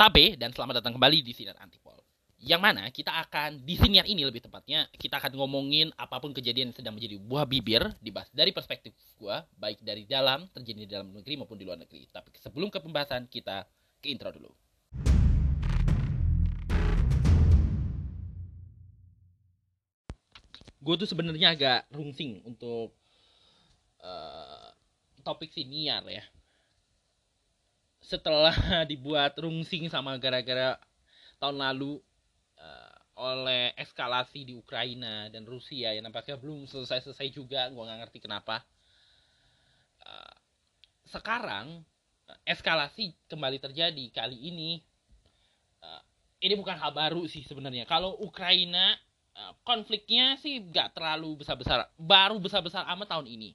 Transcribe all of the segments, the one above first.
Tabe dan selamat datang kembali di Sinar Antipol. Yang mana kita akan di siniar ini lebih tepatnya kita akan ngomongin apa pun kejadian yang sedang menjadi buah bibir dibahas dari perspektif gua baik dari dalam terjadi di dalam negeri maupun di luar negeri. Tapi sebelum ke pembahasan kita ke intro dulu. Gue tuh sebenarnya agak rungsing untuk uh, topik siniar ya setelah dibuat rungsing sama gara-gara tahun lalu uh, oleh eskalasi di Ukraina dan Rusia yang nampaknya belum selesai-selesai juga, gue nggak ngerti kenapa. Uh, sekarang eskalasi kembali terjadi kali ini. Uh, ini bukan hal baru sih sebenarnya. Kalau Ukraina uh, konfliknya sih nggak terlalu besar-besar, baru besar-besar amat tahun ini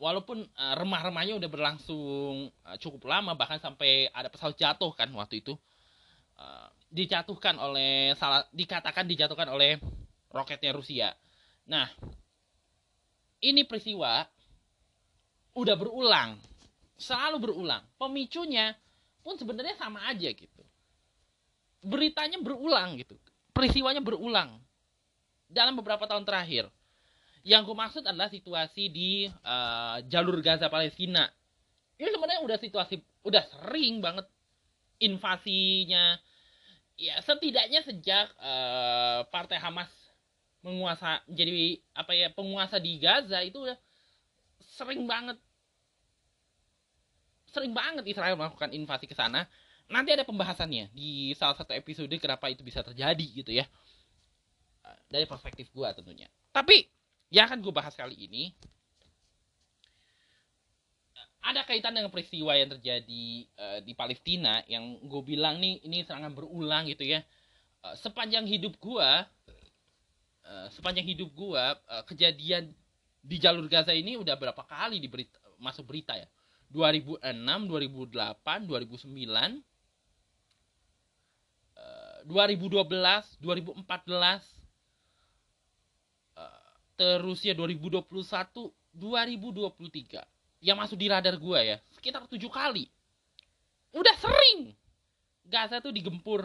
walaupun uh, remah-remahnya udah berlangsung uh, cukup lama bahkan sampai ada pesawat jatuh kan waktu itu uh, dijatuhkan oleh salah dikatakan dijatuhkan oleh roketnya Rusia. Nah, ini peristiwa udah berulang, selalu berulang. Pemicunya pun sebenarnya sama aja gitu. Beritanya berulang gitu, peristiwanya berulang dalam beberapa tahun terakhir yang gue maksud adalah situasi di uh, jalur Gaza Palestina. Ini sebenarnya udah situasi udah sering banget invasinya. Ya setidaknya sejak uh, partai Hamas menguasa jadi apa ya penguasa di Gaza itu udah sering banget sering banget Israel melakukan invasi ke sana. Nanti ada pembahasannya di salah satu episode kenapa itu bisa terjadi gitu ya. Dari perspektif gue tentunya. Tapi yang akan gue bahas kali ini. Ada kaitan dengan peristiwa yang terjadi uh, di Palestina yang gue bilang nih ini serangan berulang gitu ya. Uh, sepanjang hidup gue uh, sepanjang hidup gue uh, kejadian di jalur Gaza ini udah berapa kali di berita, masuk berita ya? 2006 2008 2009 uh, 2012 2014 terus ya 2021 2023 yang masuk di radar gue ya sekitar tujuh kali. Udah sering. Gaza tuh digempur.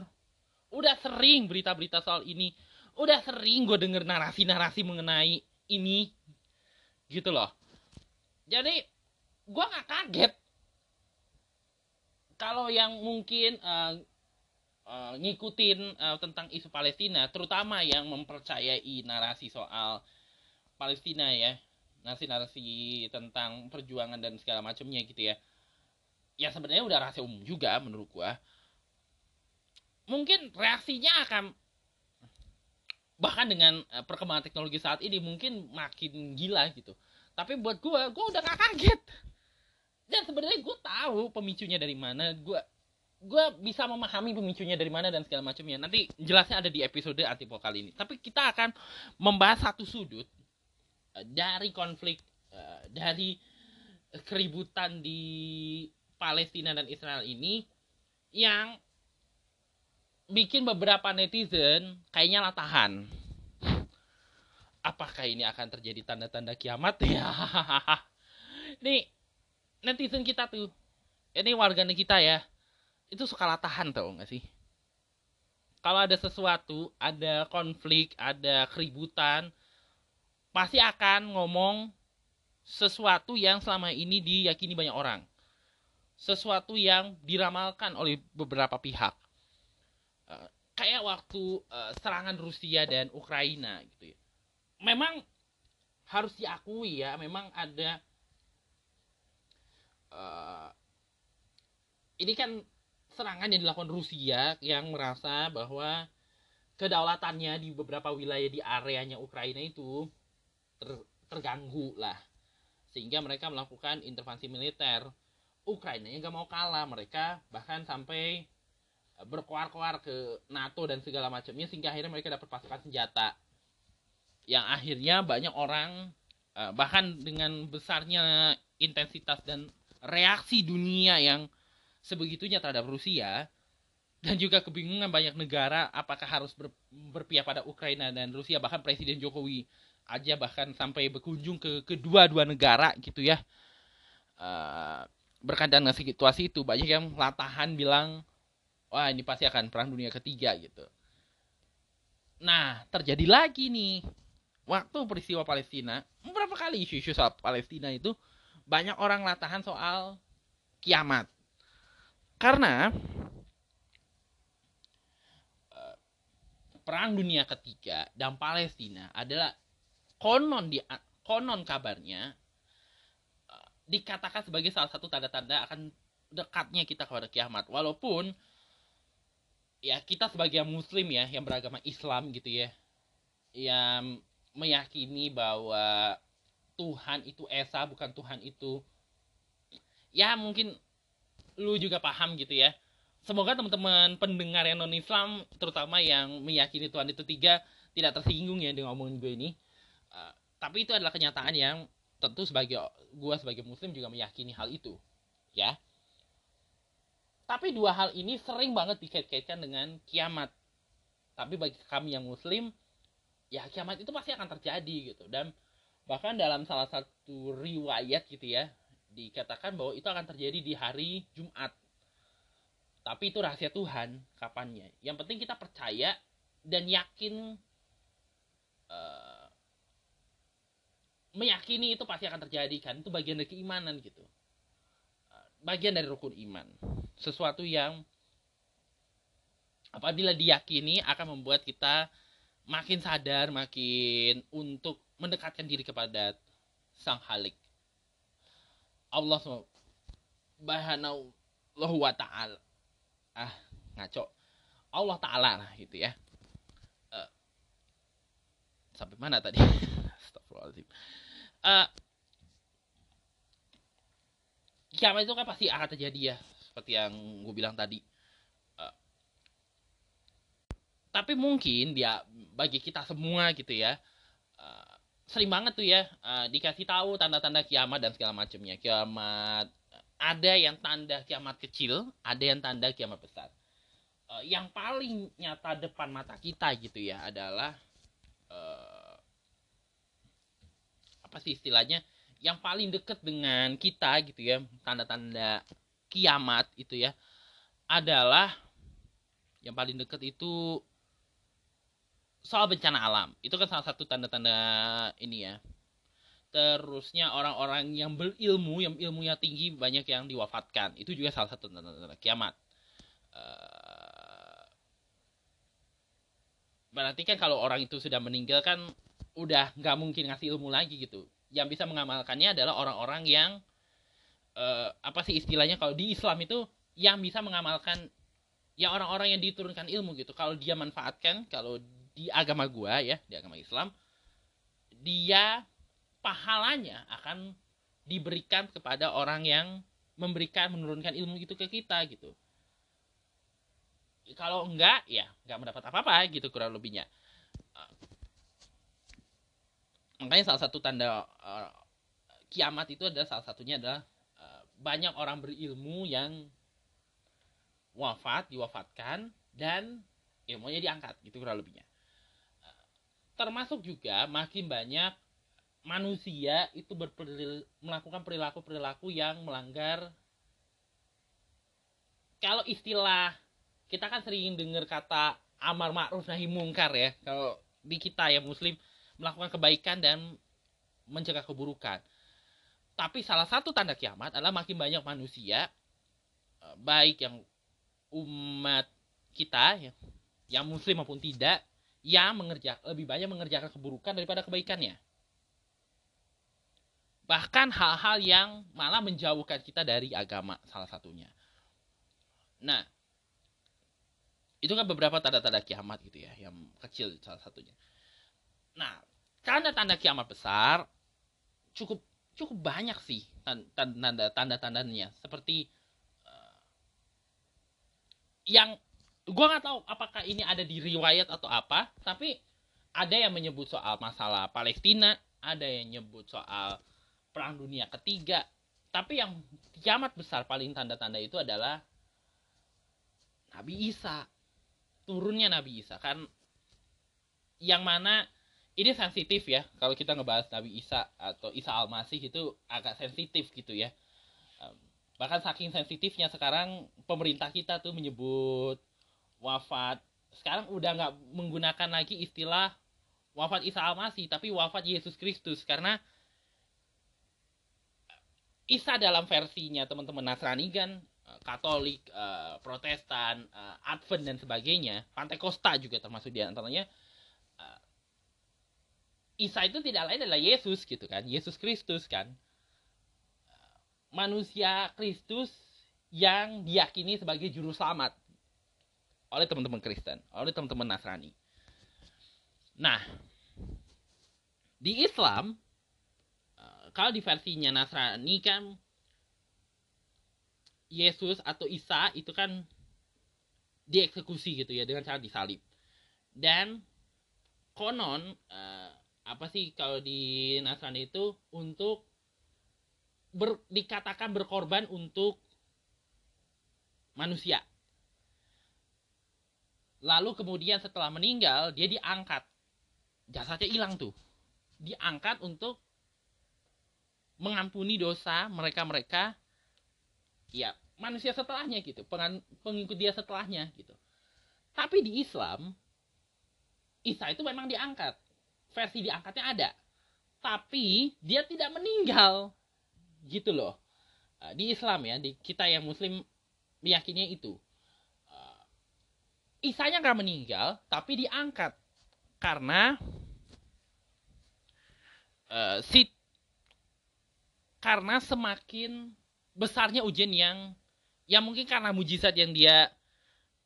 Udah sering berita-berita soal ini. Udah sering gue denger narasi-narasi mengenai ini. Gitu loh. Jadi gue nggak kaget. Kalau yang mungkin uh, uh, ngikutin uh, tentang isu Palestina terutama yang mempercayai narasi soal Palestina ya. Narasi-narasi tentang perjuangan dan segala macamnya gitu ya. Ya sebenarnya udah rahasia umum juga menurut gua. Mungkin reaksinya akan bahkan dengan eh, perkembangan teknologi saat ini mungkin makin gila gitu. Tapi buat gua gua udah gak kaget. Dan sebenarnya gue tahu pemicunya dari mana. Gue gue bisa memahami pemicunya dari mana dan segala macamnya. Nanti jelasnya ada di episode antipol kali ini. Tapi kita akan membahas satu sudut dari konflik uh, dari keributan di Palestina dan Israel ini yang bikin beberapa netizen kayaknya latahan. Apakah ini akan terjadi tanda-tanda kiamat ya? Nih netizen kita tuh, ini warga kita ya, itu suka latahan tau gak sih? Kalau ada sesuatu, ada konflik, ada keributan, pasti akan ngomong sesuatu yang selama ini diyakini banyak orang. Sesuatu yang diramalkan oleh beberapa pihak. Uh, kayak waktu uh, serangan Rusia dan Ukraina gitu ya. Memang harus diakui ya, memang ada uh, ini kan serangan yang dilakukan Rusia yang merasa bahwa kedaulatannya di beberapa wilayah di areanya Ukraina itu ter, terganggu lah. Sehingga mereka melakukan intervensi militer. Ukraina yang gak mau kalah mereka bahkan sampai eh, berkoar-koar ke NATO dan segala macamnya sehingga akhirnya mereka dapat pasukan senjata. Yang akhirnya banyak orang eh, bahkan dengan besarnya intensitas dan reaksi dunia yang sebegitunya terhadap Rusia dan juga kebingungan banyak negara apakah harus ber, berpihak pada Ukraina dan Rusia bahkan Presiden Jokowi aja bahkan sampai berkunjung ke kedua-dua negara gitu ya. Uh, berkaitan dengan situasi itu banyak yang latahan bilang wah ini pasti akan perang dunia ketiga gitu. Nah terjadi lagi nih waktu peristiwa Palestina beberapa kali isu-isu soal Palestina itu banyak orang latahan soal kiamat. Karena eh, perang dunia ketiga dan Palestina adalah konon di konon kabarnya eh, dikatakan sebagai salah satu tanda-tanda akan dekatnya kita kepada kiamat. Walaupun ya kita sebagai muslim ya yang beragama Islam gitu ya yang meyakini bahwa Tuhan itu esa bukan Tuhan itu ya mungkin lu juga paham gitu ya. Semoga teman-teman pendengar yang non Islam terutama yang meyakini Tuhan itu tiga tidak tersinggung ya dengan omongan gue ini tapi itu adalah kenyataan yang tentu sebagai gue sebagai muslim juga meyakini hal itu ya tapi dua hal ini sering banget dikait-kaitkan dengan kiamat. Tapi bagi kami yang muslim, ya kiamat itu pasti akan terjadi gitu. Dan bahkan dalam salah satu riwayat gitu ya, dikatakan bahwa itu akan terjadi di hari Jumat. Tapi itu rahasia Tuhan kapannya. Yang penting kita percaya dan yakin uh, meyakini itu pasti akan terjadi kan itu bagian dari keimanan gitu bagian dari rukun iman sesuatu yang apabila diyakini akan membuat kita makin sadar, makin untuk mendekatkan diri kepada Sang Halik. Allah Subhanahu wa taala. Ah, ngaco. Allah taala lah gitu ya. Uh, sampai mana tadi? Astagfirullahaladzim. Uh, kiamat itu kan pasti akan terjadi ya seperti yang gue bilang tadi. Uh, tapi mungkin dia bagi kita semua gitu ya uh, sering banget tuh ya uh, dikasih tahu tanda-tanda kiamat dan segala macamnya. Kiamat ada yang tanda kiamat kecil ada yang tanda kiamat besar. Uh, yang paling nyata depan mata kita gitu ya adalah apa sih istilahnya yang paling deket dengan kita gitu ya tanda-tanda kiamat itu ya adalah yang paling dekat itu soal bencana alam. Itu kan salah satu tanda-tanda ini ya. Terusnya orang-orang yang berilmu, yang ilmunya tinggi banyak yang diwafatkan. Itu juga salah satu tanda-tanda kiamat. Uh, berarti kan kalau orang itu sudah meninggal kan udah nggak mungkin ngasih ilmu lagi gitu. Yang bisa mengamalkannya adalah orang-orang yang uh, apa sih istilahnya kalau di Islam itu yang bisa mengamalkan ya orang-orang yang diturunkan ilmu gitu. Kalau dia manfaatkan kalau di agama gua ya di agama Islam dia pahalanya akan diberikan kepada orang yang memberikan menurunkan ilmu itu ke kita gitu. Kalau enggak ya enggak mendapat apa-apa gitu kurang lebihnya makanya salah satu tanda uh, kiamat itu adalah salah satunya adalah banyak orang berilmu yang wafat, diwafatkan dan ilmunya diangkat gitu kurang lebihnya. Termasuk juga makin banyak manusia itu berperil, melakukan perilaku-perilaku yang melanggar kalau istilah kita kan sering dengar kata amar ma'ruf nahi mungkar ya kalau di kita ya muslim melakukan kebaikan dan mencegah keburukan tapi salah satu tanda kiamat adalah makin banyak manusia eh, baik yang umat kita ya, yang muslim maupun tidak yang mengerjakan lebih banyak mengerjakan keburukan daripada kebaikannya. Bahkan hal-hal yang malah menjauhkan kita dari agama salah satunya. Nah, itu kan beberapa tanda-tanda kiamat gitu ya, yang kecil salah satunya. Nah, tanda-tanda kiamat besar cukup cukup banyak sih tanda tanda tandanya seperti uh, yang gue nggak tahu apakah ini ada di riwayat atau apa tapi ada yang menyebut soal masalah Palestina ada yang nyebut soal perang dunia ketiga. Tapi yang kiamat besar paling tanda-tanda itu adalah Nabi Isa. Turunnya Nabi Isa kan yang mana ini sensitif ya kalau kita ngebahas Nabi Isa atau Isa Al-Masih itu agak sensitif gitu ya bahkan saking sensitifnya sekarang pemerintah kita tuh menyebut wafat sekarang udah nggak menggunakan lagi istilah wafat Isa Al-Masih tapi wafat Yesus Kristus karena Isa dalam versinya teman-teman Nasrani kan eh, Katolik, uh, Protestan, uh, Advent dan sebagainya, Pantekosta juga termasuk di antaranya. Isa itu tidak lain adalah Yesus gitu kan, Yesus Kristus kan manusia Kristus yang diyakini sebagai juru selamat oleh teman-teman Kristen, oleh teman-teman Nasrani. Nah, di Islam eh, kalau di versinya Nasrani kan Yesus atau Isa itu kan dieksekusi gitu ya dengan cara disalib. Dan konon uh, apa sih kalau di Nasrani itu untuk ber, dikatakan berkorban untuk manusia. Lalu kemudian setelah meninggal dia diangkat. Jasadnya hilang tuh. Diangkat untuk mengampuni dosa mereka-mereka ya manusia setelahnya gitu, pengikut dia setelahnya gitu. Tapi di Islam Isa itu memang diangkat. Versi diangkatnya ada. Tapi dia tidak meninggal. Gitu loh. Uh, di Islam ya di kita yang Muslim meyakini itu. Uh, Isanya nggak meninggal tapi diangkat. Karena uh, si karena semakin besarnya ujian yang yang mungkin karena mujizat yang dia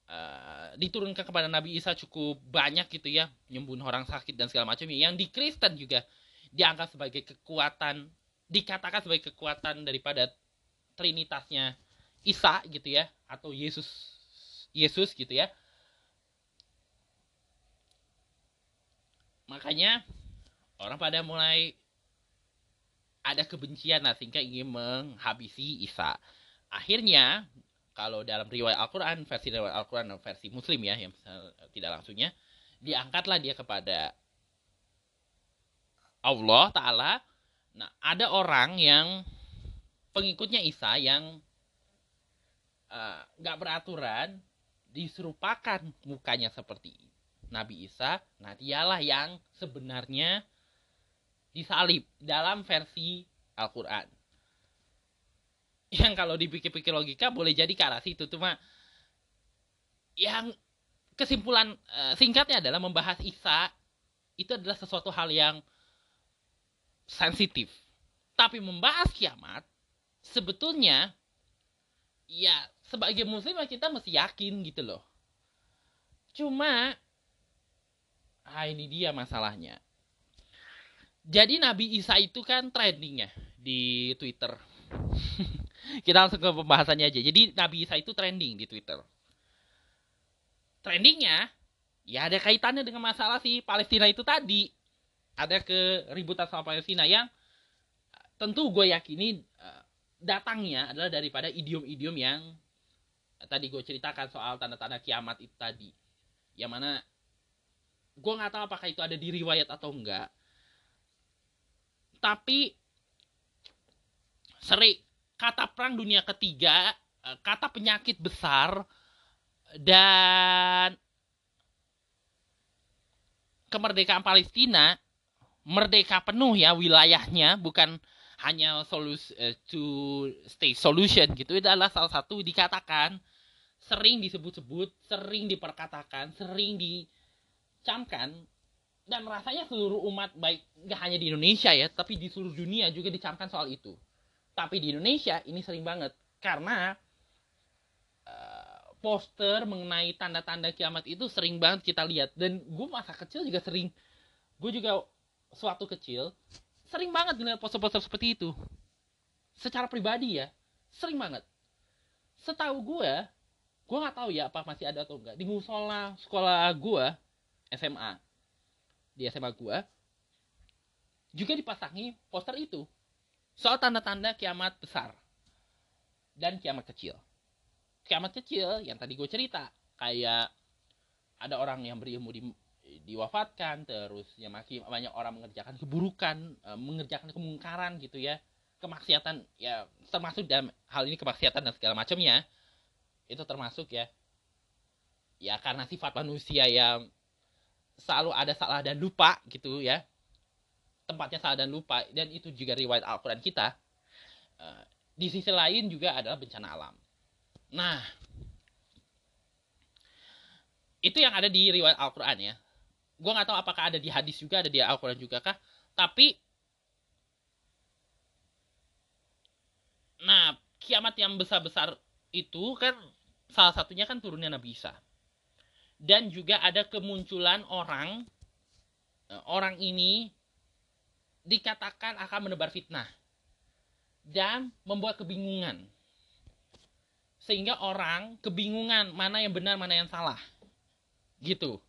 uh, diturunkan kepada Nabi Isa cukup banyak gitu ya nyembuhin orang sakit dan segala macam. Yang di Kristen juga dianggap sebagai kekuatan dikatakan sebagai kekuatan daripada trinitasnya Isa gitu ya atau Yesus Yesus gitu ya. Makanya orang pada mulai ada kebencian lah sehingga ingin menghabisi Isa. Akhirnya kalau dalam riwayat Al-Quran versi riwayat Al-Quran versi Muslim ya yang tidak langsungnya diangkatlah dia kepada Allah Ta'ala Nah, ada orang yang pengikutnya Isa yang eh, nggak uh, beraturan diserupakan mukanya seperti Nabi Isa. Nah, dialah yang sebenarnya disalib dalam versi Al-Quran. Yang kalau dipikir-pikir logika boleh jadi ke arah situ. Cuma yang kesimpulan uh, singkatnya adalah membahas Isa itu adalah sesuatu hal yang sensitif. Tapi membahas kiamat sebetulnya ya sebagai muslim ya kita mesti yakin gitu loh. Cuma ah ini dia masalahnya. Jadi Nabi Isa itu kan trendingnya di Twitter. kita langsung ke pembahasannya aja. Jadi Nabi Isa itu trending di Twitter. Trendingnya ya ada kaitannya dengan masalah si Palestina itu tadi ada keributan sama Palestina yang tentu gue yakini uh, datangnya adalah daripada idiom-idiom yang tadi gue ceritakan soal tanda-tanda kiamat itu tadi yang mana gue nggak tahu apakah itu ada di riwayat atau enggak tapi seri kata perang dunia ketiga uh, kata penyakit besar dan kemerdekaan Palestina merdeka penuh ya wilayahnya bukan hanya solus uh, to stay solution gitu. Itu adalah salah satu dikatakan sering disebut-sebut sering diperkatakan sering dicamkan dan rasanya seluruh umat baik nggak hanya di Indonesia ya tapi di seluruh dunia juga dicamkan soal itu tapi di Indonesia ini sering banget. Karena uh, poster mengenai tanda-tanda kiamat itu sering banget kita lihat. Dan gue masa kecil juga sering gue juga suatu kecil sering banget ngeliat poster-poster seperti itu. Secara pribadi ya sering banget. Setahu gue gue nggak tahu ya apa masih ada atau enggak di musola sekolah gue SMA di SMA gue juga dipasangi poster itu soal tanda-tanda kiamat besar dan kiamat kecil. Kiamat kecil yang tadi gue cerita kayak ada orang yang berilmu di diwafatkan terus ya masih banyak orang mengerjakan keburukan uh, mengerjakan kemungkaran gitu ya kemaksiatan ya termasuk dalam hal ini kemaksiatan dan segala macamnya itu termasuk ya ya karena sifat manusia yang selalu ada salah dan lupa gitu ya tempatnya salah dan lupa dan itu juga riwayat Al-Quran kita. Uh, di sisi lain juga adalah bencana alam. Nah itu yang ada di riwayat Al-Quran ya. Gue nggak tahu apakah ada di hadis juga ada di Al-Quran juga kah tapi Nah, kiamat yang besar-besar itu kan salah satunya kan turunnya Nabi Isa. Dan juga ada kemunculan orang eh, orang ini dikatakan akan menebar fitnah dan membuat kebingungan. Sehingga orang kebingungan mana yang benar, mana yang salah. Gitu.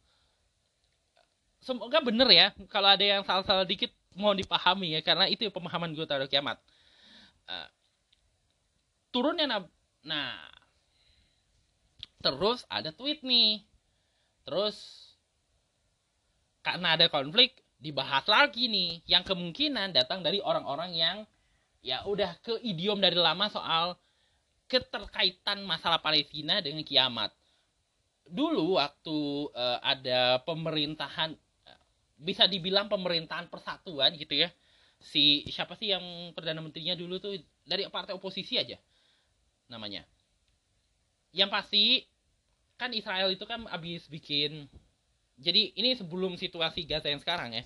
Semoga benar ya. Kalau ada yang salah-salah dikit mohon dipahami ya karena itu pemahaman gue terhadap kiamat. Uh, turunnya nah, nah terus ada tweet nih terus karena ada konflik dibahas lagi nih yang kemungkinan datang dari orang-orang yang ya udah ke idiom dari lama soal keterkaitan masalah Palestina dengan kiamat dulu waktu uh, ada pemerintahan bisa dibilang pemerintahan persatuan gitu ya si siapa sih yang perdana menterinya dulu tuh dari partai oposisi aja namanya. Yang pasti kan Israel itu kan habis bikin jadi ini sebelum situasi Gaza yang sekarang ya.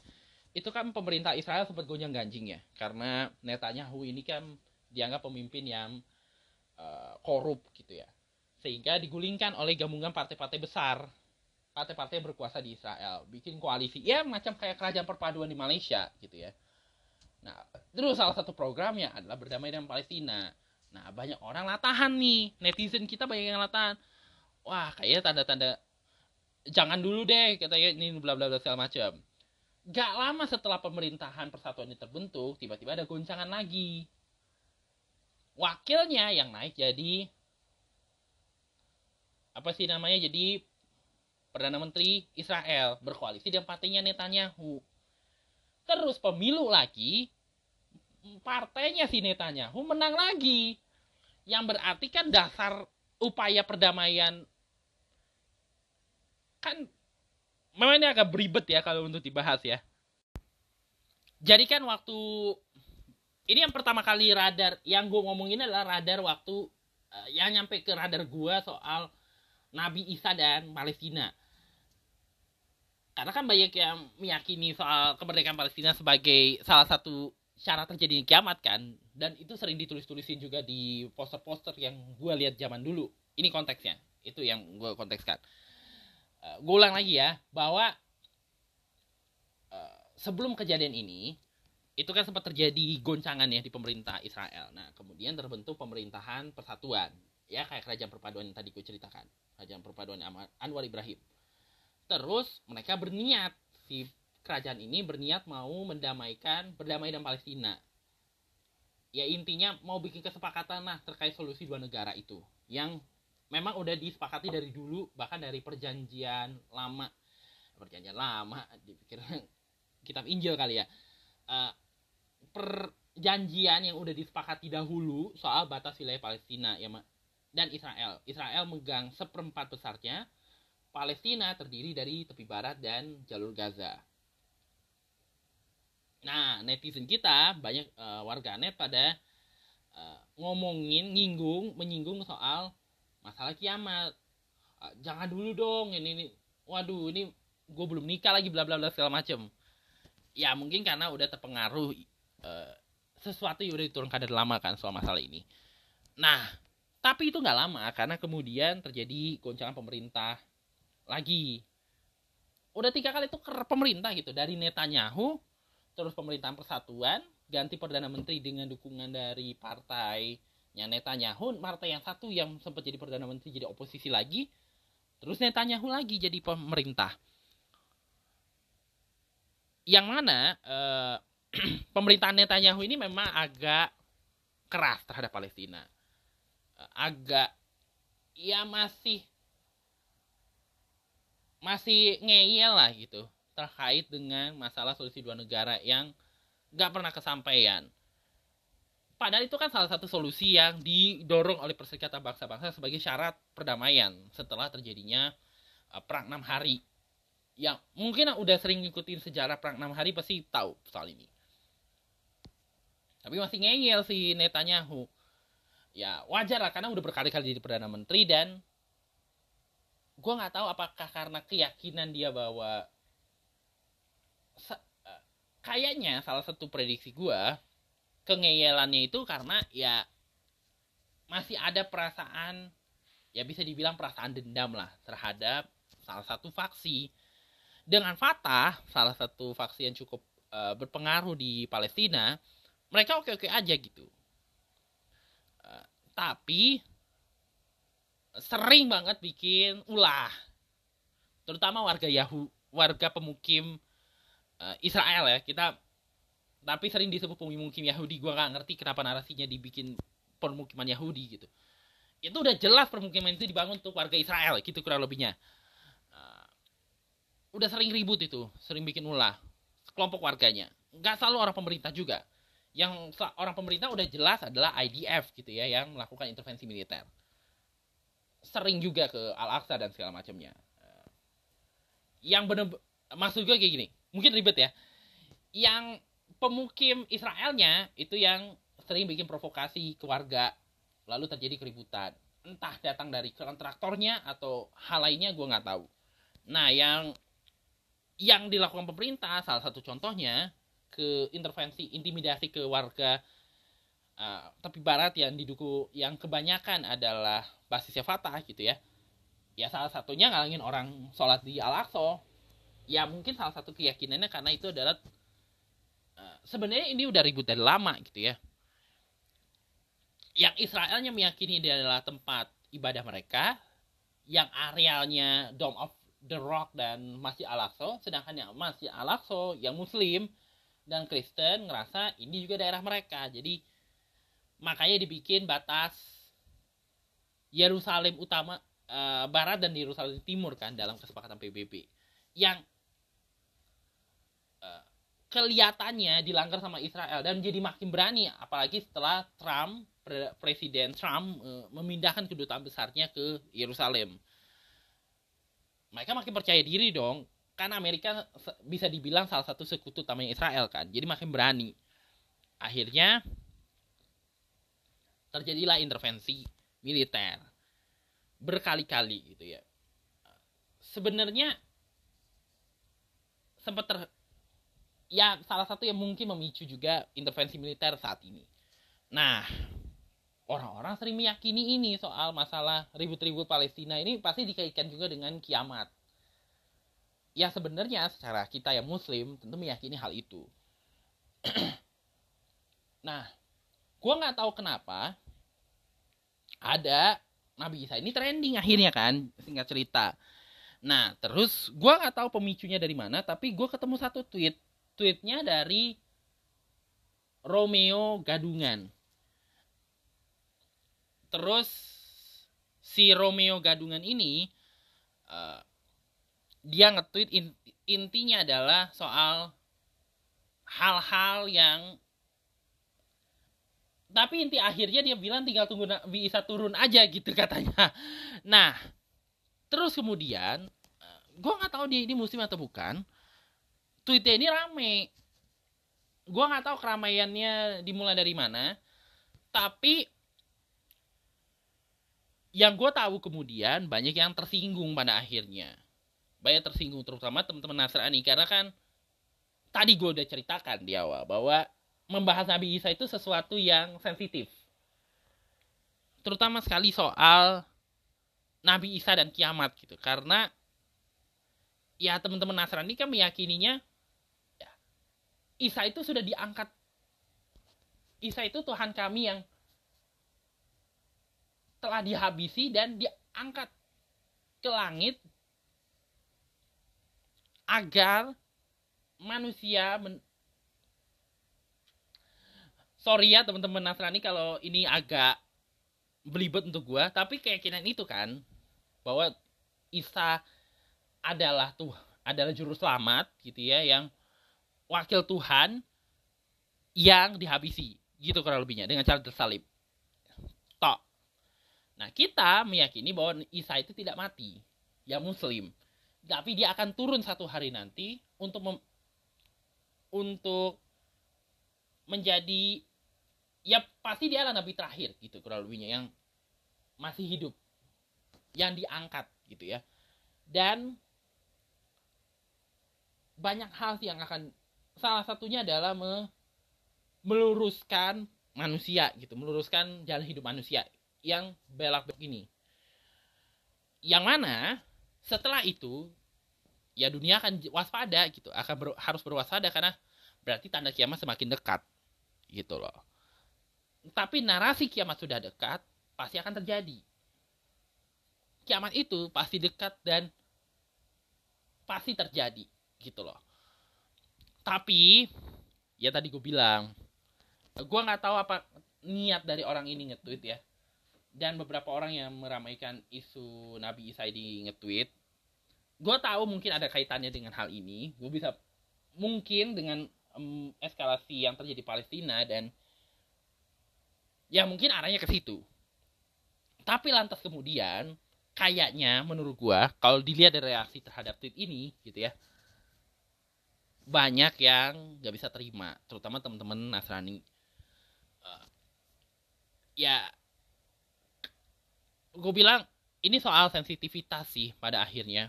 Itu kan pemerintah Israel sempat gonjang ganjing ya karena Netanyahu ini kan dianggap pemimpin yang uh, korup gitu ya. Sehingga digulingkan oleh gabungan partai-partai besar partai-partai yang berkuasa di Israel bikin koalisi ya macam kayak kerajaan perpaduan di Malaysia gitu ya nah terus salah satu programnya adalah berdamai dengan Palestina Nah, banyak orang latahan nih. Netizen kita banyak yang latahan. Wah, kayaknya tanda-tanda jangan dulu deh katanya ini bla bla bla segala macam. Gak lama setelah pemerintahan persatuan ini terbentuk, tiba-tiba ada goncangan lagi. Wakilnya yang naik jadi apa sih namanya? Jadi Perdana Menteri Israel berkoalisi dengan partainya Netanyahu. Terus pemilu lagi, partainya si Netanyahu menang lagi yang berarti kan dasar upaya perdamaian kan memang ini agak beribet ya kalau untuk dibahas ya. Jadi kan waktu ini yang pertama kali radar yang gue ngomongin adalah radar waktu uh, yang nyampe ke radar gue soal Nabi Isa dan Palestina. Karena kan banyak yang meyakini soal kemerdekaan Palestina sebagai salah satu syarat terjadinya kiamat kan dan itu sering ditulis-tulisin juga di poster-poster yang gue lihat zaman dulu ini konteksnya itu yang gue kontekskan uh, eh, gue ulang lagi ya bahwa uh, sebelum kejadian ini itu kan sempat terjadi goncangan ya di pemerintah Israel nah kemudian terbentuk pemerintahan persatuan ya kayak kerajaan perpaduan yang tadi gue ceritakan kerajaan perpaduan Anwar Ibrahim terus mereka berniat si kerajaan ini berniat mau mendamaikan berdamai dengan Palestina. Ya intinya mau bikin kesepakatan lah terkait solusi dua negara itu yang memang udah disepakati dari dulu bahkan dari perjanjian lama. Perjanjian lama dipikir kitab Injil kali ya. Uh, perjanjian yang udah disepakati dahulu soal batas wilayah Palestina ya dan Israel. Israel megang seperempat besarnya. Palestina terdiri dari tepi barat dan jalur Gaza. Nah, netizen kita banyak uh, warganet pada uh, ngomongin, nyinggung, menyinggung soal masalah kiamat. Uh, jangan dulu dong, ini, ini waduh, ini gue belum nikah lagi, bla bla bla segala macem. Ya mungkin karena udah terpengaruh uh, sesuatu yang udah diturunkan dari lama kan soal masalah ini. Nah, tapi itu nggak lama karena kemudian terjadi goncangan pemerintah lagi. Udah tiga kali itu pemerintah gitu dari Netanyahu terus pemerintahan persatuan ganti perdana menteri dengan dukungan dari partainya Netanyahu partai yang satu yang sempat jadi perdana menteri jadi oposisi lagi terus Netanyahu lagi jadi pemerintah yang mana eh, pemerintahan Netanyahu ini memang agak keras terhadap Palestina agak ya masih masih ngeyel lah gitu terkait dengan masalah solusi dua negara yang gak pernah kesampaian. Padahal itu kan salah satu solusi yang didorong oleh Perserikatan Bangsa-Bangsa sebagai syarat perdamaian setelah terjadinya uh, perang enam hari. Yang mungkin udah sering ngikutin sejarah perang enam hari pasti tahu soal ini. Tapi masih ngeyel si Netanyahu. Ya wajar lah karena udah berkali-kali jadi perdana menteri dan gue nggak tahu apakah karena keyakinan dia bahwa eh, kayaknya salah satu prediksi gue kengeyelannya itu karena ya masih ada perasaan ya bisa dibilang perasaan dendam lah terhadap salah satu faksi. Dengan Fatah salah satu faksi yang cukup uh, berpengaruh di Palestina mereka oke-oke aja gitu. Tapi sering banget bikin ulah terutama warga Yahu warga pemukim uh, Israel ya. Kita tapi sering disebut pemukim Yahudi. Gue nggak ngerti kenapa narasinya dibikin permukiman Yahudi gitu. Itu udah jelas permukiman itu dibangun untuk warga Israel gitu kurang lebihnya. Uh, udah sering ribut itu sering bikin ulah kelompok warganya. Nggak selalu orang pemerintah juga. Yang orang pemerintah udah jelas adalah IDF gitu ya yang melakukan intervensi militer. Sering juga ke Al-Aqsa dan segala macamnya. Yang bener maksud gue kayak gini mungkin ribet ya. Yang pemukim Israelnya itu yang sering bikin provokasi ke warga lalu terjadi keributan. Entah datang dari kontraktornya atau hal lainnya gue nggak tahu. Nah yang yang dilakukan pemerintah salah satu contohnya ke intervensi intimidasi ke warga uh, tepi barat yang didukung yang kebanyakan adalah basisnya Fatah gitu ya. Ya salah satunya ngalangin orang sholat di Al-Aqsa. Ya mungkin salah satu keyakinannya karena itu adalah sebenarnya ini udah ribut dari lama gitu ya yang Israelnya meyakini dia adalah tempat ibadah mereka yang arealnya Dome of the Rock dan Masjid Al-Aqsa sedangkan yang Masjid Al-Aqsa yang muslim dan Kristen ngerasa ini juga daerah mereka. Jadi makanya dibikin batas Yerusalem utama uh, barat dan Yerusalem timur kan dalam kesepakatan PBB yang kelihatannya dilanggar sama Israel dan jadi makin berani apalagi setelah Trump Presiden Trump uh, memindahkan kedutaan besarnya ke Yerusalem. Mereka makin percaya diri dong karena Amerika bisa dibilang salah satu sekutu utamanya Israel kan jadi makin berani. Akhirnya terjadilah intervensi militer. Berkali-kali gitu ya. Sebenarnya sempat ter ya salah satu yang mungkin memicu juga intervensi militer saat ini. Nah orang-orang sering meyakini ini soal masalah ribut-ribut Palestina ini pasti dikaitkan juga dengan kiamat. Ya sebenarnya secara kita yang muslim tentu meyakini hal itu. Nah gue nggak tahu kenapa ada Nabi Isa ini trending akhirnya kan singkat cerita. Nah terus gue nggak tahu pemicunya dari mana tapi gue ketemu satu tweet tweetnya dari Romeo Gadungan terus si Romeo Gadungan ini uh, dia nge-tweet intinya adalah soal hal-hal yang tapi inti akhirnya dia bilang tinggal tunggu bisa turun aja gitu katanya. Nah, terus kemudian eh, gue nggak tahu dia ini musim atau bukan. Tweetnya ini rame. Gue nggak tahu keramaiannya dimulai dari mana. Tapi yang gue tahu kemudian banyak yang tersinggung pada akhirnya banyak tersinggung terutama teman-teman Nasrani karena kan tadi gue udah ceritakan di awal bahwa membahas Nabi Isa itu sesuatu yang sensitif terutama sekali soal Nabi Isa dan kiamat gitu karena ya teman-teman Nasrani kan meyakininya ya, Isa itu sudah diangkat. Isa itu Tuhan kami yang telah dihabisi dan diangkat ke langit agar manusia men sorry ya teman-teman Nasrani kalau ini agak belibet untuk gue tapi keyakinan itu kan bahwa Isa adalah tuh adalah juru selamat gitu ya yang wakil Tuhan yang dihabisi gitu kurang lebihnya dengan cara tersalib. Tok. Nah kita meyakini bahwa Isa itu tidak mati ya muslim. Tapi dia akan turun satu hari nanti untuk mem untuk menjadi ya pasti dia nabi terakhir gitu kurang lebihnya yang masih hidup yang diangkat gitu ya. Dan banyak hal yang akan salah satunya adalah me, meluruskan manusia gitu meluruskan jalan hidup manusia yang belak begini yang mana setelah itu ya dunia akan waspada gitu akan ber, harus berwaspada karena berarti tanda kiamat semakin dekat gitu loh. Tapi narasi kiamat sudah dekat pasti akan terjadi. Kiamat itu pasti dekat dan pasti terjadi gitu loh tapi ya tadi gue bilang gue nggak tahu apa niat dari orang ini nge-tweet ya. Dan beberapa orang yang meramaikan isu Nabi Isa di nge-tweet gue tahu mungkin ada kaitannya dengan hal ini. Gue bisa mungkin dengan um, eskalasi yang terjadi di Palestina dan ya mungkin arahnya ke situ. Tapi lantas kemudian kayaknya menurut gue kalau dilihat dari reaksi terhadap tweet ini gitu ya banyak yang gak bisa terima terutama teman-teman Nasrani. Uh, ya gue bilang ini soal sensitivitas sih pada akhirnya.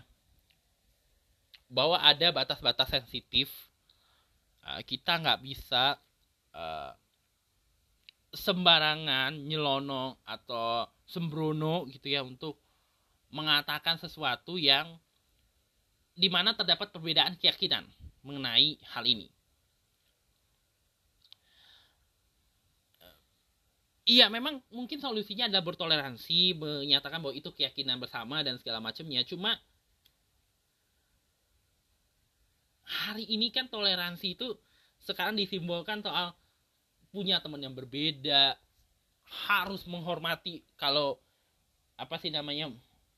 Bahwa ada batas-batas sensitif uh, kita nggak bisa uh, sembarangan nyelono atau sembrono gitu ya untuk mengatakan sesuatu yang di mana terdapat perbedaan keyakinan mengenai hal ini Iya, memang mungkin solusinya adalah bertoleransi, menyatakan bahwa itu keyakinan bersama dan segala macamnya. Cuma hari ini kan toleransi itu sekarang disimbolkan soal punya teman yang berbeda, harus menghormati kalau apa sih namanya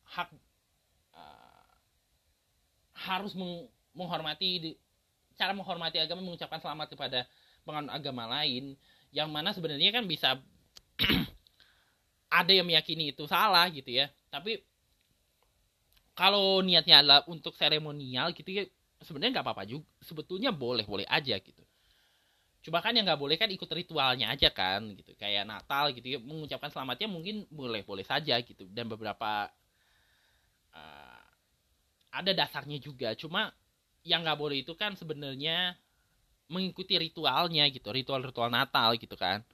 hak uh, harus meng, menghormati cara menghormati agama mengucapkan selamat kepada penganut agama lain yang mana sebenarnya kan bisa ada yang meyakini itu salah gitu ya. Tapi kalau niatnya adalah untuk seremonial gitu ya sebenarnya nggak apa-apa juga. Sebetulnya boleh boleh aja gitu. Coba kan yang nggak boleh kan ikut ritualnya aja kan gitu. Kayak Natal gitu ya mengucapkan selamatnya mungkin boleh boleh saja gitu. Dan beberapa uh, ada dasarnya juga. Cuma yang nggak boleh itu kan sebenarnya mengikuti ritualnya gitu ritual-ritual Natal gitu kan.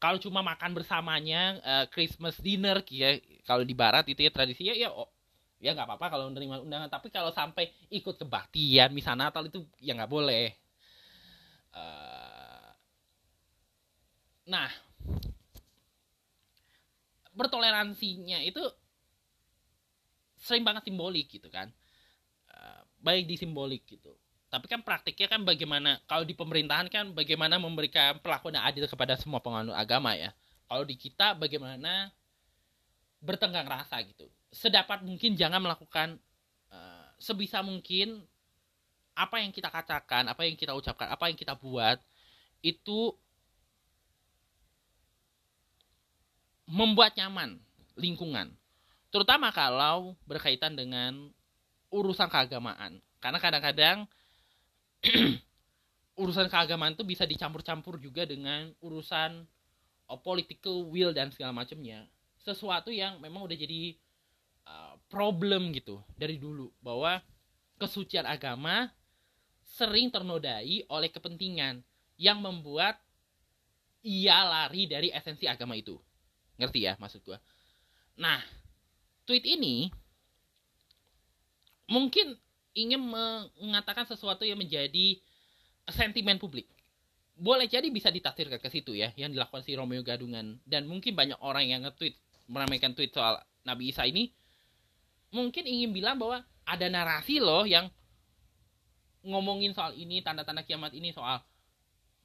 Kalau cuma makan bersamanya uh, Christmas dinner ya kalau di barat itu ya tradisinya ya oh, ya nggak apa-apa kalau menerima undangan. Tapi kalau sampai ikut kebaktian misal Natal itu ya nggak boleh. Uh, nah bertoleransinya itu sering banget simbolik gitu kan baik di simbolik gitu. Tapi kan praktiknya kan bagaimana kalau di pemerintahan kan bagaimana memberikan perlakuan yang adil kepada semua penganut agama ya. Kalau di kita bagaimana bertenggang rasa gitu. Sedapat mungkin jangan melakukan uh, sebisa mungkin apa yang kita katakan apa yang kita ucapkan apa yang kita buat itu membuat nyaman lingkungan. Terutama kalau berkaitan dengan urusan keagamaan. Karena kadang-kadang urusan keagamaan itu bisa dicampur-campur juga dengan urusan uh, political will dan segala macamnya sesuatu yang memang udah jadi uh, problem gitu dari dulu. Bahwa kesucian agama sering ternodai oleh kepentingan yang membuat ia lari dari esensi agama itu. Ngerti ya maksud gue nah tweet ini mungkin ingin mengatakan sesuatu yang menjadi sentimen publik. Boleh jadi bisa ditafsirkan ke situ ya, yang dilakukan si Romeo Gadungan dan mungkin banyak orang yang nge-tweet meramaikan tweet soal Nabi Isa ini mungkin ingin bilang bahwa ada narasi loh yang ngomongin soal ini, tanda-tanda kiamat ini soal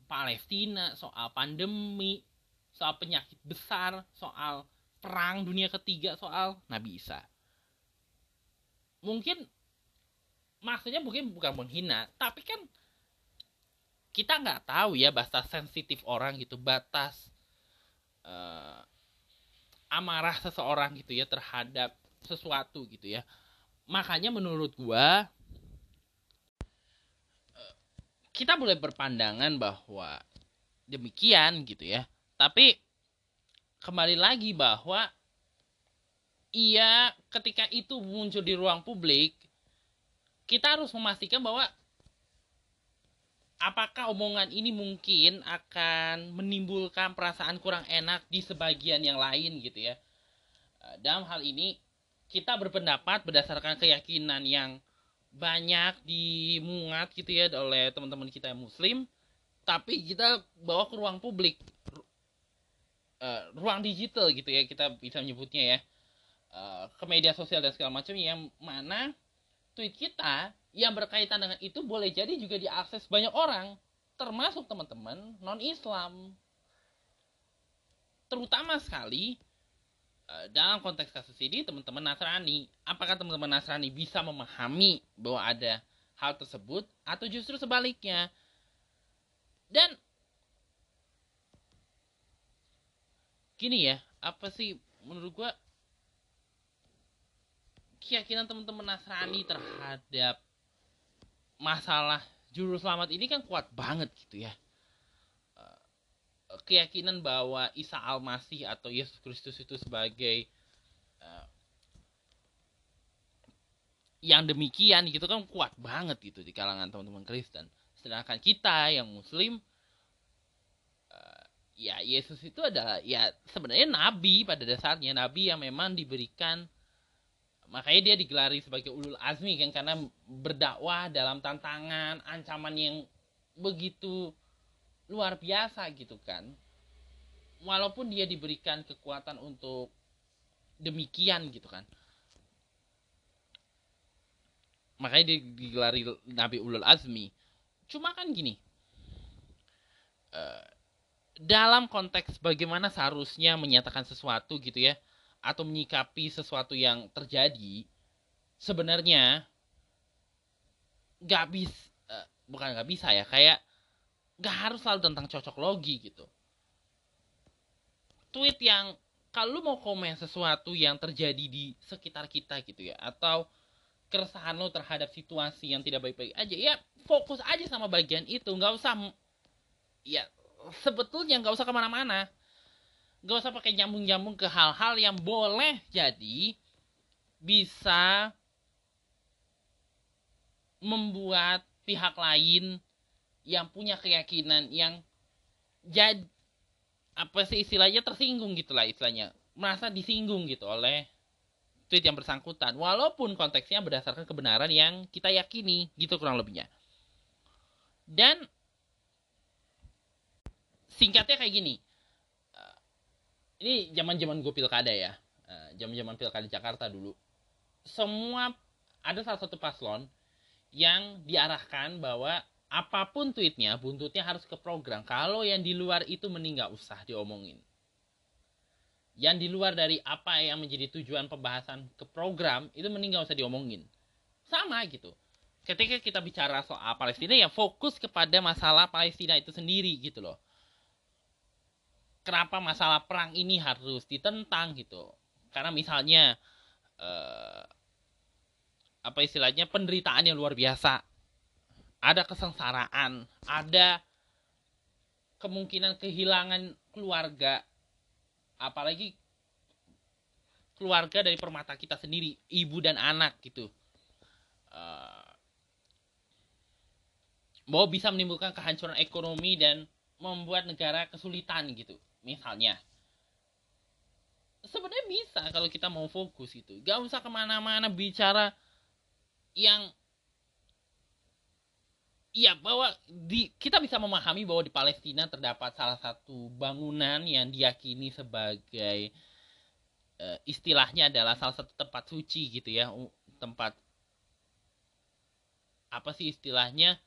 Palestina, soal pandemi, soal penyakit besar, soal perang dunia ketiga, soal Nabi Isa. Mungkin maksudnya mungkin bukan menghina tapi kan kita nggak tahu ya batas sensitif orang gitu batas uh, amarah seseorang gitu ya terhadap sesuatu gitu ya. Makanya menurut gua uh, kita boleh berpandangan bahwa demikian gitu ya. Tapi kembali lagi bahwa iya ketika itu muncul di ruang publik kita harus memastikan bahwa apakah omongan ini mungkin akan menimbulkan perasaan kurang enak di sebagian yang lain gitu ya. Eh, dalam hal ini kita berpendapat berdasarkan keyakinan yang banyak dimuat gitu ya oleh teman-teman kita yang muslim tapi kita bawa ke ruang publik. Uh, ruang digital gitu ya kita bisa menyebutnya ya. Eh, ke media sosial dan segala macam yang mana tweet kita yang berkaitan dengan itu boleh jadi juga diakses banyak orang termasuk teman-teman non Islam terutama sekali uh, dalam konteks kasus ini teman-teman Nasrani. Apakah teman-teman Nasrani bisa memahami bahwa ada hal tersebut atau justru sebaliknya? Dan gini ya apa sih menurut gua keyakinan teman-teman Nasrani terhadap masalah juru selamat ini kan kuat banget gitu ya. Eh, keyakinan bahwa Isa Al-Masih atau Yesus Kristus itu sebagai uh, yang demikian gitu kan kuat banget gitu di kalangan teman-teman Kristen. Sedangkan kita yang muslim uh, ya Yesus itu adalah ya sebenarnya nabi pada dasarnya nabi yang memang diberikan makanya dia digelari sebagai ulul azmi kan karena berdakwah dalam tantangan ancaman yang begitu luar biasa gitu kan. Walaupun dia diberikan kekuatan untuk demikian gitu kan. Makanya dia digelari nabi ulul azmi. Cuma kan gini uh, dalam konteks bagaimana seharusnya menyatakan sesuatu gitu ya atau menyikapi sesuatu yang terjadi sebenarnya nggak bisa uh, bukan nggak bisa ya kayak nggak harus selalu tentang cocok logi gitu. Tweet yang kalau mau komen sesuatu yang terjadi di sekitar kita gitu ya atau keresahan lo terhadap situasi yang tidak baik-baik aja ya fokus aja sama bagian itu nggak usah ya sebetulnya nggak usah ke mana-mana gak usah pakai nyambung-nyambung ke hal-hal yang boleh jadi bisa membuat pihak lain yang punya keyakinan yang jadi apa sih istilahnya tersinggung gitulah istilahnya. Merasa disinggung gitu oleh tweet yang bersangkutan. Walaupun konteksnya berdasarkan kebenaran yang kita yakini gitu kurang lebihnya. Dan singkatnya kayak gini ini zaman zaman gue pilkada ya. Zaman zaman pilkada Jakarta dulu. Semua ada salah satu paslon yang diarahkan bahwa apa pun tweetnya buntutnya harus ke program. Kalau yang di luar itu mending nggak usah diomongin. Yang di luar dari apa yang menjadi tujuan pembahasan ke program itu mending nggak usah diomongin. Sama gitu. Ketika kita bicara soal Palestina ya fokus kepada masalah Palestina itu sendiri gitu loh kenapa masalah perang ini harus ditentang gitu. Karena misalnya eh, apa istilahnya penderitaan yang luar biasa. Ada kesengsaraan ada kemungkinan kehilangan keluarga apalagi keluarga dari permata kita sendiri ibu dan anak gitu. Uh, bahwa bisa menimbulkan kehancuran ekonomi dan membuat negara kesulitan gitu misalnya. Sebenarnya bisa kalau kita mau fokus itu gak usah ke mana-mana bicara yang Iya bahwa di kita bisa memahami bahwa di Palestina terdapat salah satu bangunan yang diyakini sebagai uh, istilahnya adalah salah satu tempat suci gitu ya. Tempat apa sih istilahnya?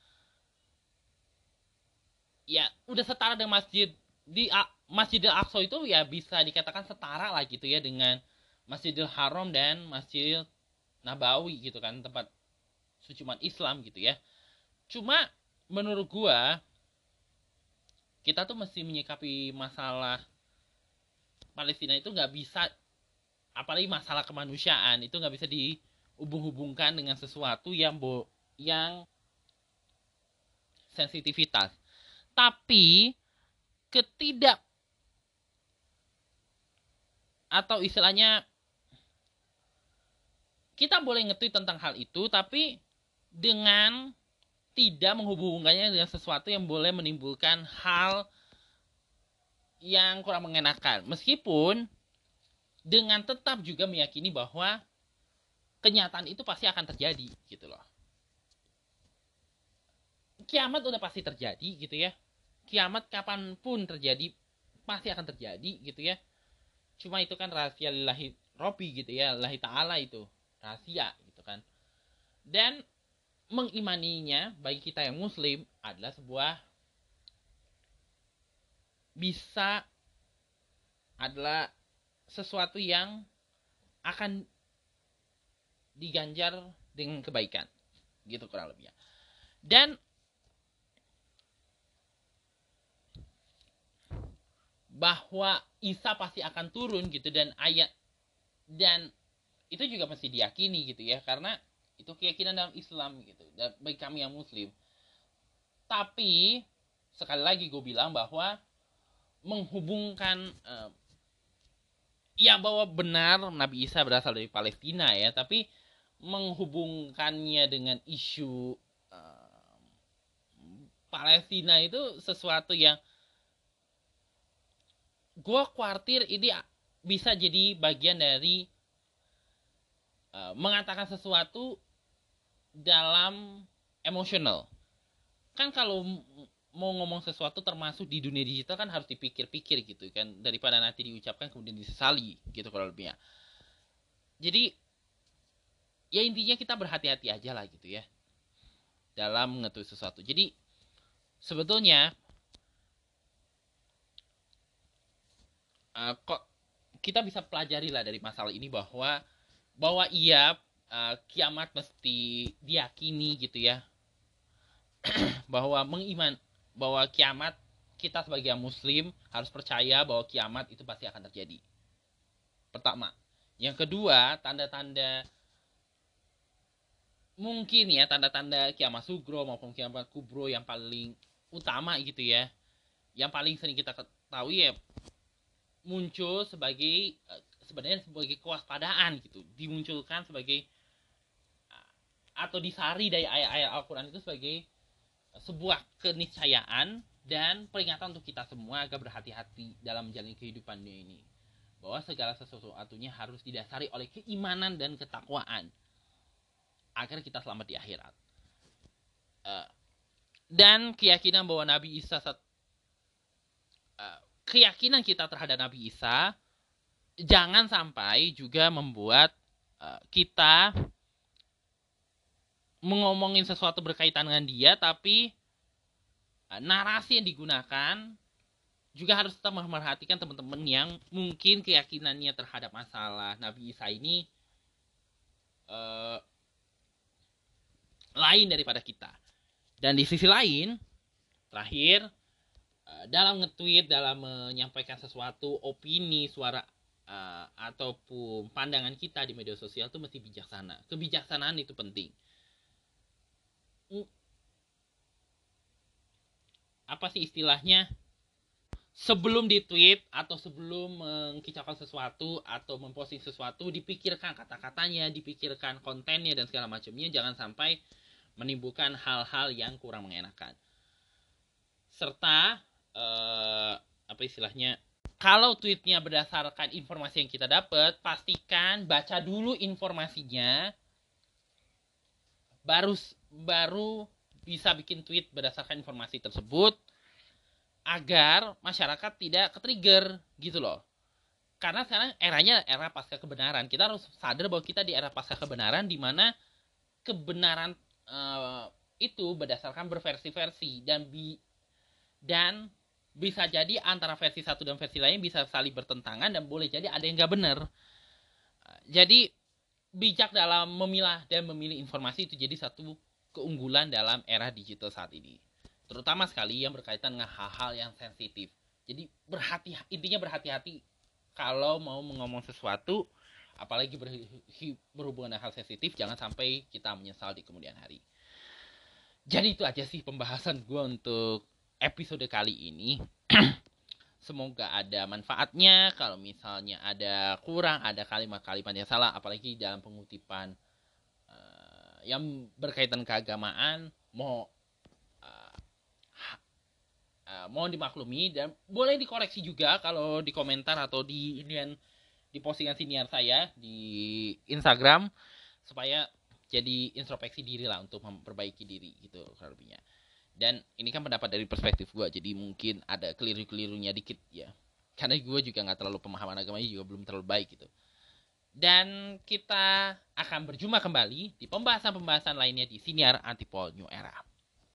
Ya udah setara dengan masjid di Masjidil Aqsa itu ya bisa dikatakan setara lah gitu ya dengan Masjidil Haram dan Masjid Nabawi gitu kan tempat suci umat Islam gitu ya. Cuma menurut gua kita tuh mesti menyikapi masalah Palestina itu nggak bisa apalagi masalah kemanusiaan itu nggak bisa dihubung-hubungkan dengan sesuatu yang bo yang sensitivitas tapi ketidak atau istilahnya kita boleh ngetweet tentang hal itu tapi dengan tidak menghubungkannya dengan sesuatu yang boleh menimbulkan hal yang kurang mengenakan. Meskipun dengan tetap juga meyakini bahwa kenyataan itu pasti akan terjadi gitu loh. Kiamat udah pasti terjadi gitu ya kiamat kapan pun terjadi pasti akan terjadi gitu ya. Cuma itu kan rahasia lillahi robi gitu ya lillahi ta'ala itu rahasia gitu kan. Dan mengimaninya bagi kita yang muslim adalah sebuah bisa adalah sesuatu yang akan diganjar dengan kebaikan gitu kurang lebihnya. Dan bahwa Isa pasti akan turun gitu dan ayat dan itu juga mesti diyakini gitu ya karena itu keyakinan dalam Islam gitu dan bagi kami yang Muslim. Tapi sekali lagi gue bilang bahwa menghubungkan uh, ya bahwa benar Nabi Isa berasal dari Palestina ya tapi menghubungkannya dengan isu uh, Palestina itu sesuatu yang gue khawatir ini bisa jadi bagian dari uh, mengatakan sesuatu dalam emosional. Kan kalau mau ngomong sesuatu termasuk di dunia digital kan harus dipikir-pikir gitu kan daripada nanti diucapkan kemudian disesali gitu kalau lebihnya. Jadi ya intinya kita berhati-hati aja lah gitu ya dalam mengetahui sesuatu. Jadi sebetulnya uh, kok kita bisa pelajari lah dari masalah ini bahwa bahwa iya uh, kiamat mesti diyakini gitu ya. Bahwa mengiman bahwa kiamat kita sebagai muslim harus percaya bahwa kiamat itu pasti akan terjadi. Pertama. Yang kedua tanda-tanda mungkin ya tanda-tanda kiamat sugro maupun kiamat kubro yang paling utama gitu ya. Yang paling sering kita ketahui ya muncul sebagai eh, sebenarnya sebagai kewaspadaan gitu. Dimunculkan sebagai eh, atau disari dari ayat-ayat Al-Quran itu sebagai sebuah keniscayaan dan peringatan untuk kita semua agar berhati-hati dalam menjalani kehidupan dunia ini. Bahwa segala sesuatunya harus didasari oleh keimanan dan ketakwaan agar kita selamat di akhirat. Dan keyakinan bahwa Nabi Isa keyakinan kita terhadap Nabi Isa jangan sampai juga membuat uh, kita mengomongin sesuatu berkaitan dengan dia tapi uh, narasi yang digunakan juga harus tetap memperhatikan teman-teman yang mungkin keyakinannya terhadap masalah Nabi Isa ini uh, lain daripada kita. Dan di sisi lain, terakhir Eh, dalam nge-tweet, dalam menyampaikan sesuatu opini, suara uh, ataupun pandangan kita di media sosial itu mesti bijaksana. Kebijaksanaan itu penting. Apa sih istilahnya? Sebelum di-tweet atau sebelum mengkicaukan sesuatu atau memposting sesuatu, dipikirkan kata-katanya, dipikirkan kontennya dan segala macamnya, jangan sampai menimbulkan hal-hal yang kurang mengenakan. Serta uh, apa istilahnya kalau tweetnya berdasarkan informasi yang kita dapat pastikan baca dulu informasinya baru baru bisa bikin tweet berdasarkan informasi tersebut agar masyarakat tidak ke-trigger gitu loh. Karena sekarang eranya era pasca kebenaran. Kita harus sadar bahwa kita di era pasca kebenaran di mana kebenaran uh, itu berdasarkan berversi-versi dan bi dan bisa jadi antara versi satu dan versi lain bisa saling bertentangan dan boleh jadi ada yang nggak benar. Jadi bijak dalam memilah dan memilih informasi itu jadi satu keunggulan dalam era digital saat ini. terutama sekali yang berkaitan dengan hal-hal yang sensitif jadi berhati intinya berhati-hati kalau mau ngomong sesuatu apalagi ber, berhubungan dengan hal sensitif jangan sampai kita menyesal di kemudian hari jadi itu aja sih pembahasan gue untuk episode kali ini semoga ada manfaatnya. Kalau misalnya ada kurang ada kalimat-kalimat yang salah apalagi dalam pengutipan uh, yang berkaitan keagamaan mau uh, mohon dimaklumi dan boleh dikoreksi juga kalau di komentar atau di inian di postingan siniar saya di Instagram supaya jadi introspeksi diri lah untuk memperbaiki diri gitu lebihnya dan ini kan pendapat dari perspektif gue jadi mungkin ada keliru-kelirunya dikit ya karena gue juga nggak terlalu pemahaman agamanya juga belum terlalu baik gitu dan kita akan berjumpa kembali di pembahasan-pembahasan lainnya di siniar Antipol New Era.